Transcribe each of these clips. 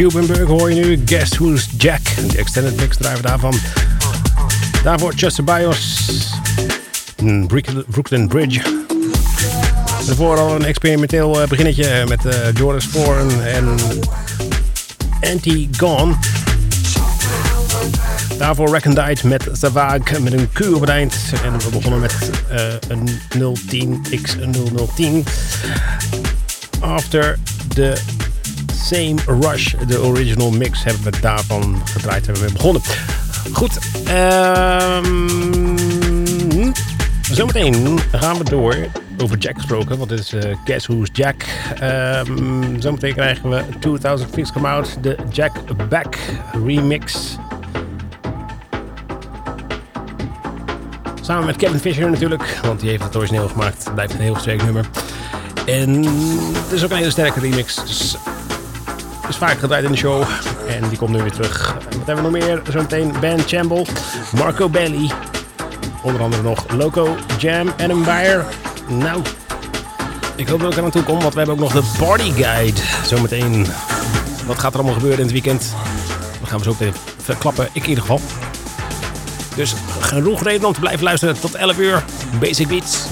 Cubenberg hoor je nu. Guess Who's Jack. De extended mix drijven daarvan. Daarvoor Chester Bios. Brooklyn Bridge. Daarvoor al een experimenteel eh, beginnetje eh, met uh, Jordan Sporen en Anti-Gone. Daarvoor Recondite met Savag met een Q op het eind. En we begonnen met uh, een 010x0010. After the Same Rush, de original mix, hebben we daarvan gedraaid. Hebben we begonnen. Goed, um, zometeen gaan we door over Jack gesproken, want dit is uh, Guess Who's Jack. Um, zometeen krijgen we 2000 Fix Come Out, de Jack Back remix. Samen met Kevin Fisher natuurlijk, want die heeft het origineel gemaakt. Blijft een heel sterk nummer. En het is ook een hele sterke remix. Dus is vaak gedraaid in de show. En die komt nu weer terug. Wat hebben we nog meer? Zometeen Ben Chamble, Marco Belly. Onder andere nog Loco, Jam en Empire. Nou, ik hoop dat ik er aan toe kom, want we hebben ook nog de Party Guide. Zometeen. Wat gaat er allemaal gebeuren in het weekend? Dat gaan we zo meteen verklappen. Ik in ieder geval. Dus genoeg reden om te blijven luisteren tot 11 uur. Basic Beats.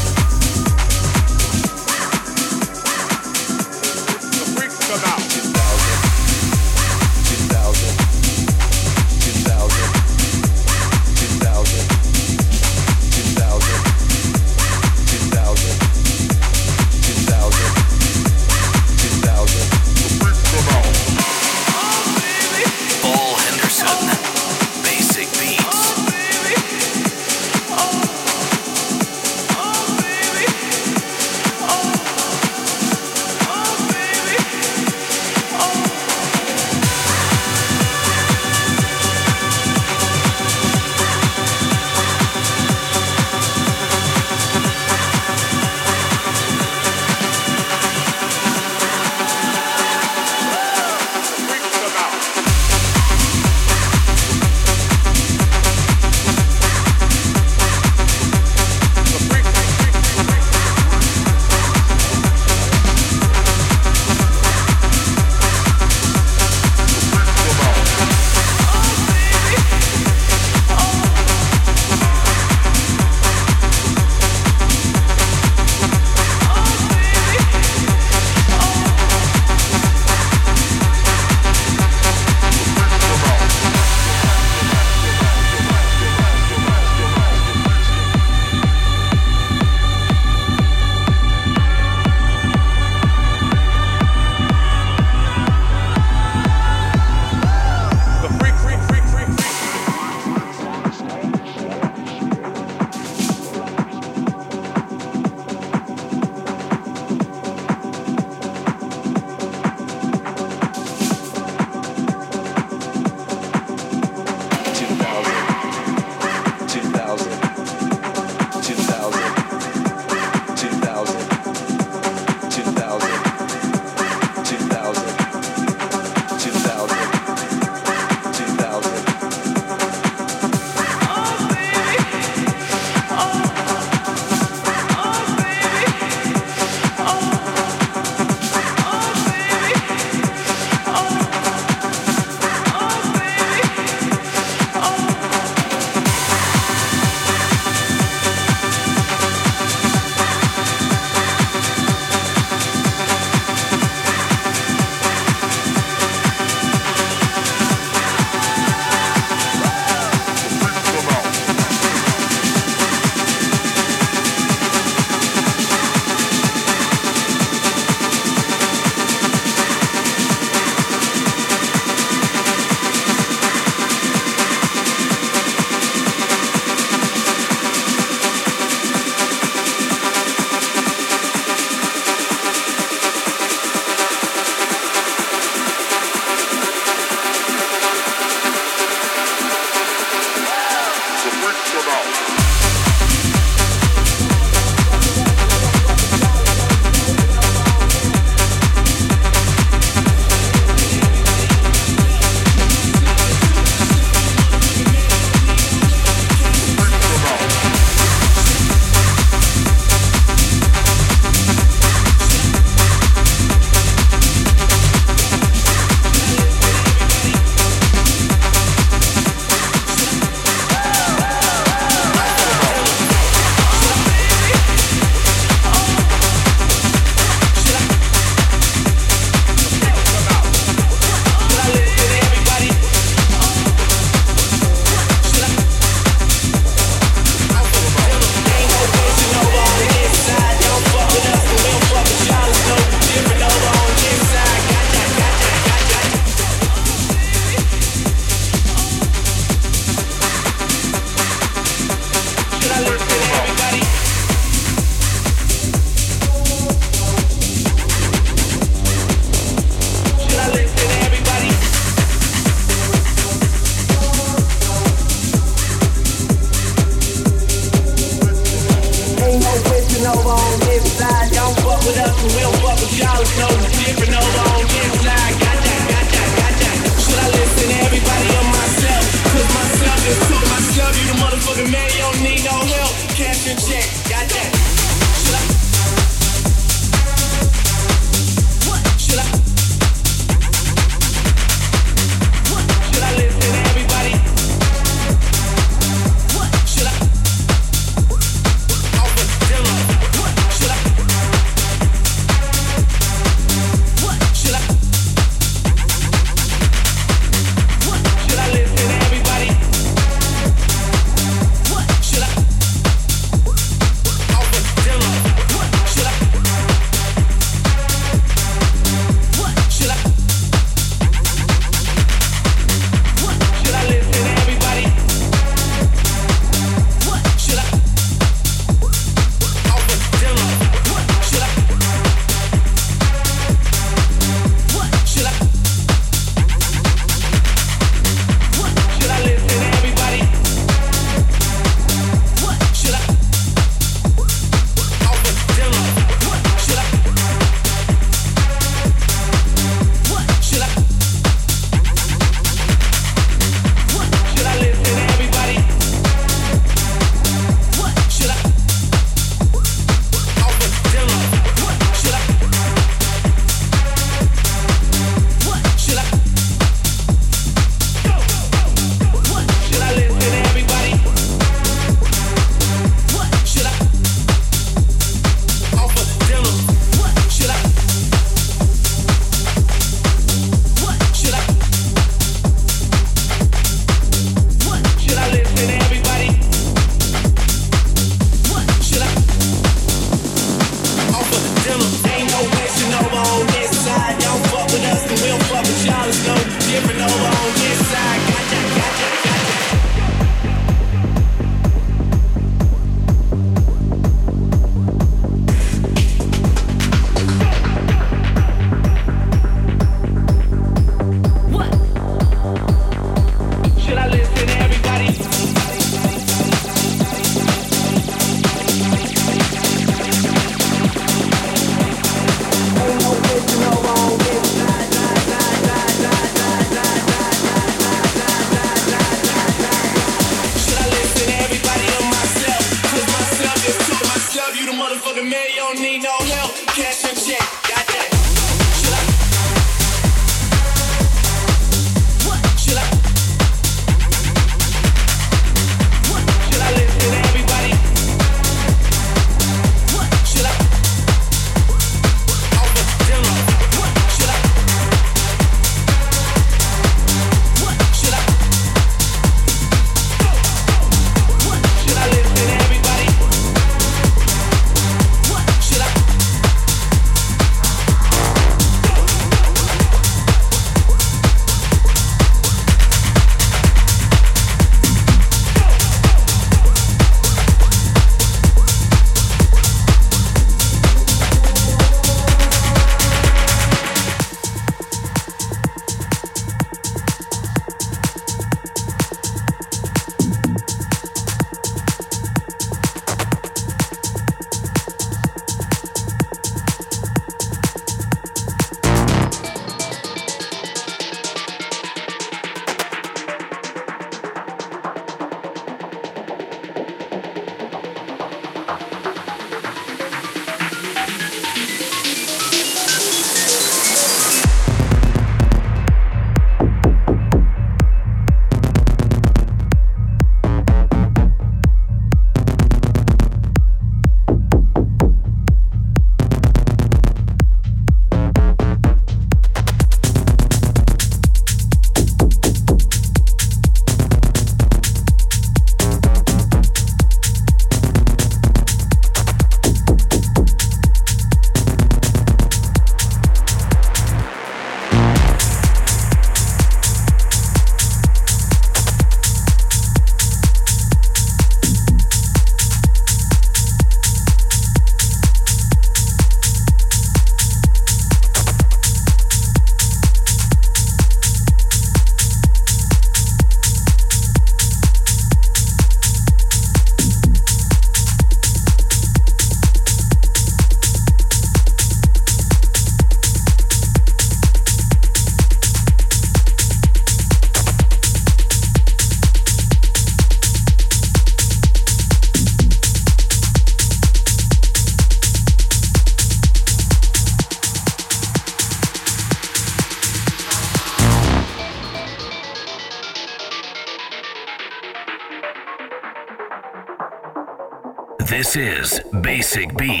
This is Basic Beats.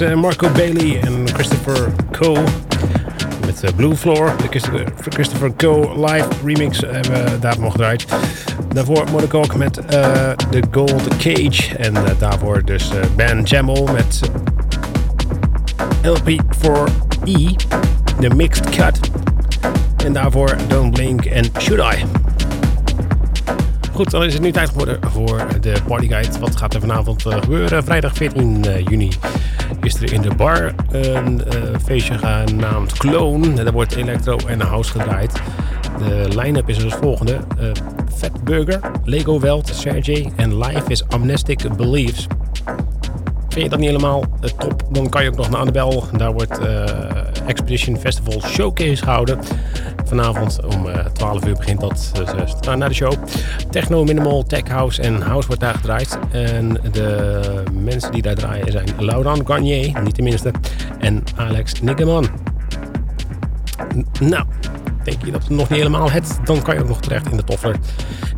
Uh, Marco Bailey en Christopher Coe met uh, Blue Floor. De Christopher, Coe live remix hebben we daarvoor gedraaid. Daarvoor Monaco met uh, The Gold Cage. En daarvoor dus Ben Jammel met LP4E, de Mixed Cut. En daarvoor Don't Blink en Should I. Goed, dan is het nu tijd geworden voor de partyguide. Wat gaat er vanavond gebeuren? Vrijdag 14 juni is er in de bar een uh, feestje genaamd Clone. Daar wordt electro en house gedraaid. De line-up is als volgende. Uh, Fat Burger, Lego Welt, Sergey en Life is Amnestic Beliefs. Vind je dat niet helemaal uh, top? Dan kan je ook nog naar Annabel. Daar wordt Expedition Festival Showcase gehouden. Vanavond om 12 uur begint dat uh, naar de show. Techno, minimal, tech house en house wordt daar gedraaid. En de mensen die daar draaien zijn Laurent Garnier, niet de minste, en Alex Niggeman. Nou, denk je dat het nog niet helemaal het, dan kan je ook nog terecht in de Toffler.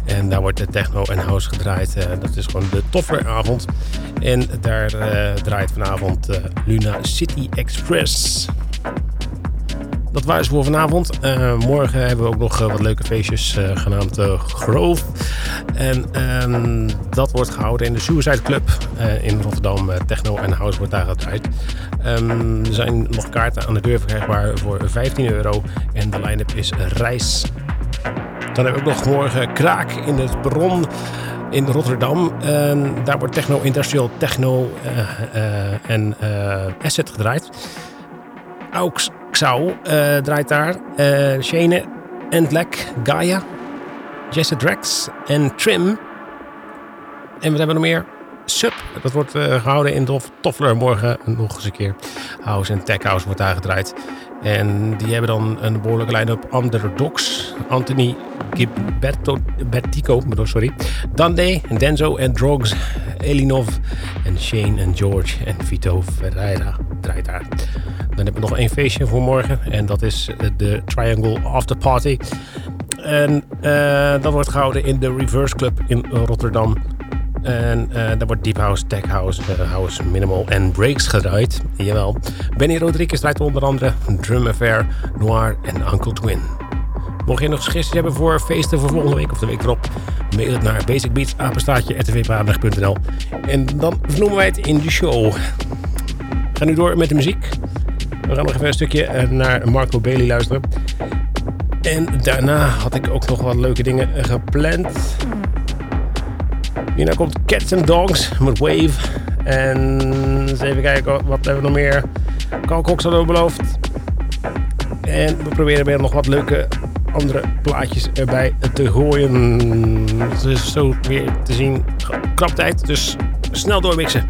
En daar wordt de techno en house gedraaid. Uh, dat is gewoon de Toffleravond. En daar draait vanavond Luna City Express dat waren ze voor vanavond. Uh, morgen hebben we ook nog uh, wat leuke feestjes uh, genaamd Grove. En ehm, dat wordt gehouden in de Suicide Club in Rotterdam. Techno en House wordt daar gedraaid. Um, er zijn nog kaarten aan de deur verkrijgbaar voor 15 euro. En de line-up is reis. Dan hebben we ook nog morgen Kraak in het Bron in Rotterdam. En daar wordt techno, industrial techno en asset gedraaid. Aux Xau uh, draait daar. Uh, Shane, Endlek, Gaia, Jesse Drax en Trim. En wat hebben we nog meer? Sub. Dat wordt uh, gehouden in Tof Toffler morgen nog eens een keer. House en Tech House wordt daar gedraaid. En die hebben dan een behoorlijke line-up. Underdogs, Anthony Gilberto, Bertico, sorry. Dande, Denzo en Drogs, Elinov en Shane en George en Vito Ferreira draait daar. Dan hebben we nog één feestje voor morgen. En dat is de Triangle After Party. En uh, dat wordt gehouden in de Reverse Club in Rotterdam. En uh, daar wordt Deep House, Tech House, uh, House Minimal en Breaks gedraaid. Jawel. Benny Rodriguez draait onder andere Drum Affair, Noir en Uncle Twin. Mocht je nog suggesties hebben voor feesten voor volgende week of de week erop, mail het naar basicbeats, apenstaatje, En dan vernoemen wij het in de show. Ga nu door met de muziek. We gaan nog even een stukje eh, naar Marco Bailey luisteren. En daarna had ik ook nog wat leuke dingen gepland. Hierna komt Cats and Dogs met Wave. En eens even kijken, wat hebben we nog meer? Kalkox hadden we beloofd. En we proberen weer nog wat leuke andere plaatjes erbij te gooien. Het is zo weer te zien. Krap tijd, dus snel doormixen.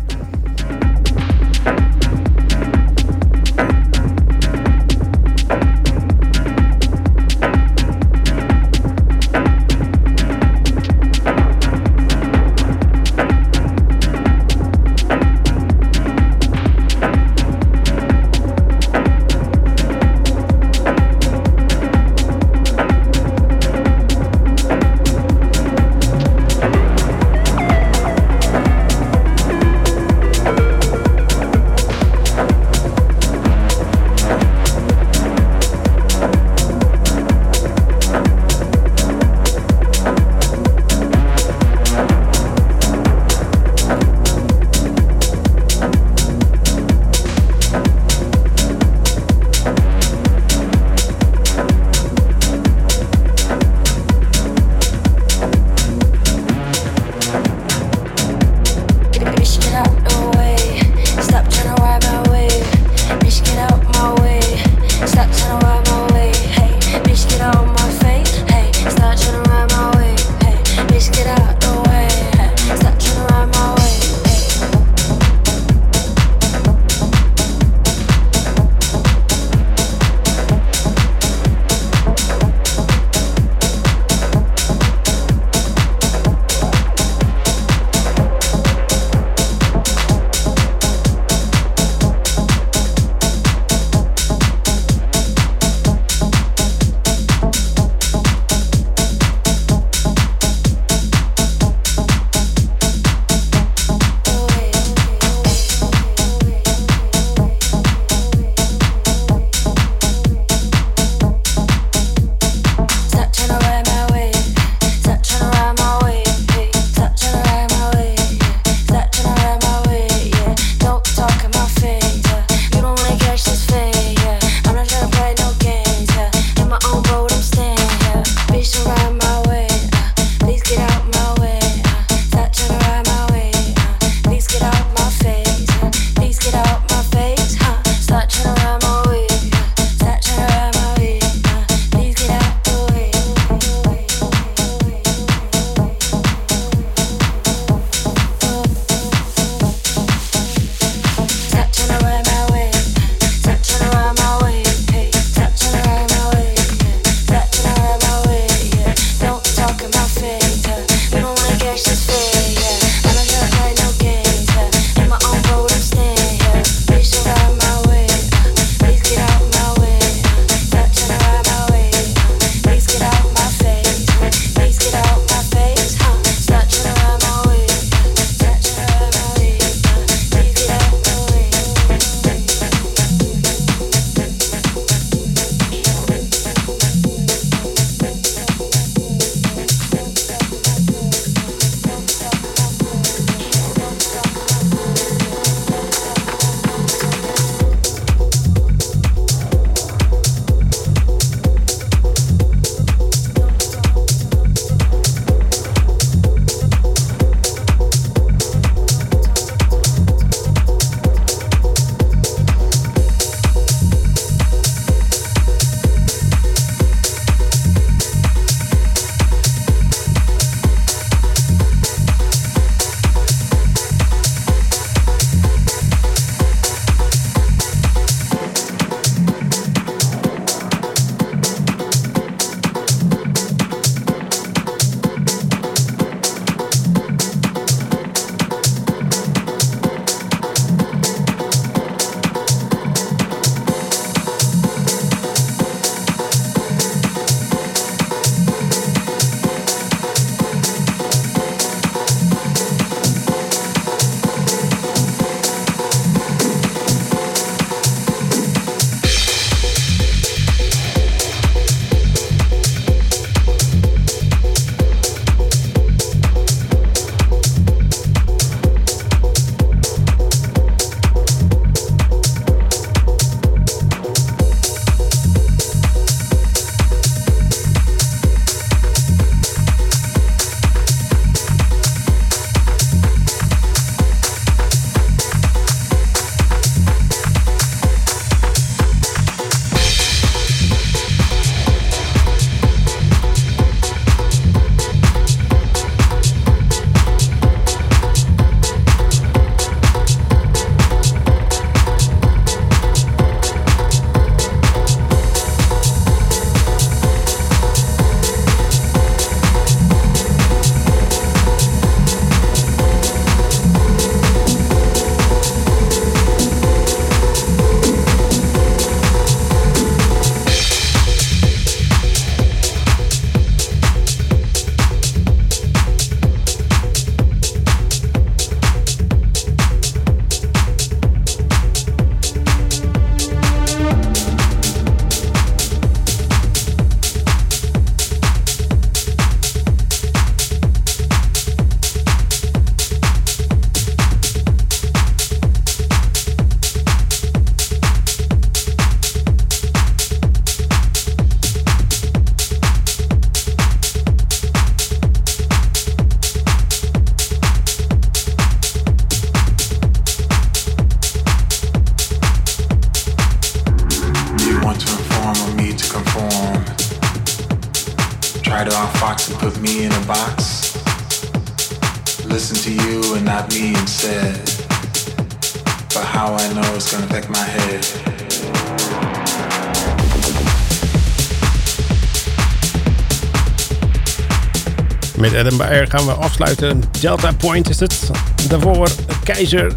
Beyer gaan we afsluiten. Delta Point is het. Daarvoor Keizer,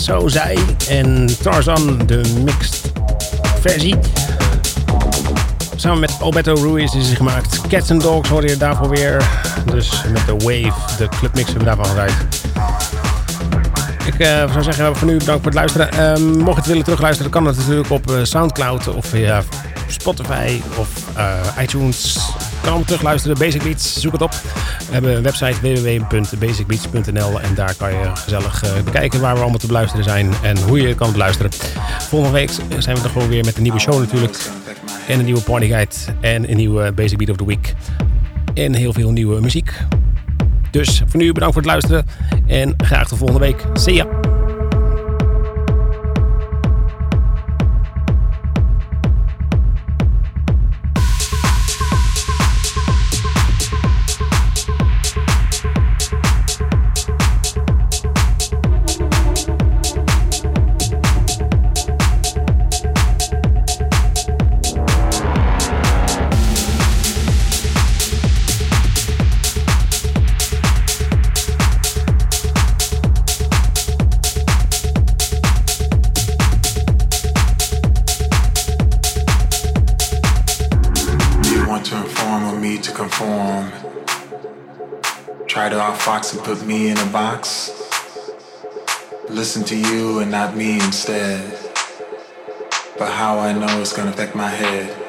Zo Zij en Tarzan, de mixed versie. Samen met Alberto Ruiz is hij gemaakt. Cats and Dogs hoor je daarvoor weer. Dus met de Wave, de clubmix hebben we daarvan gedraaid. Ik uh, zou zeggen, voor nu bedankt voor het luisteren. Uh, mocht je het willen terugluisteren, kan dat natuurlijk op uh, Soundcloud of via Spotify of uh, iTunes. Kan terugluisteren, Basic Beats, zoek het op. We hebben een website www.basicbeats.nl en daar kan je gezellig bekijken waar we allemaal te beluisteren zijn en hoe je kan beluisteren. Volgende week zijn we er gewoon weer met een nieuwe show natuurlijk. En een nieuwe partyguide en een nieuwe Basic Beat of the Week. En heel veel nieuwe muziek. Dus voor nu bedankt voor het luisteren en graag tot volgende week. See ya! Listen to you and not me instead. But how I know it's gonna affect my head.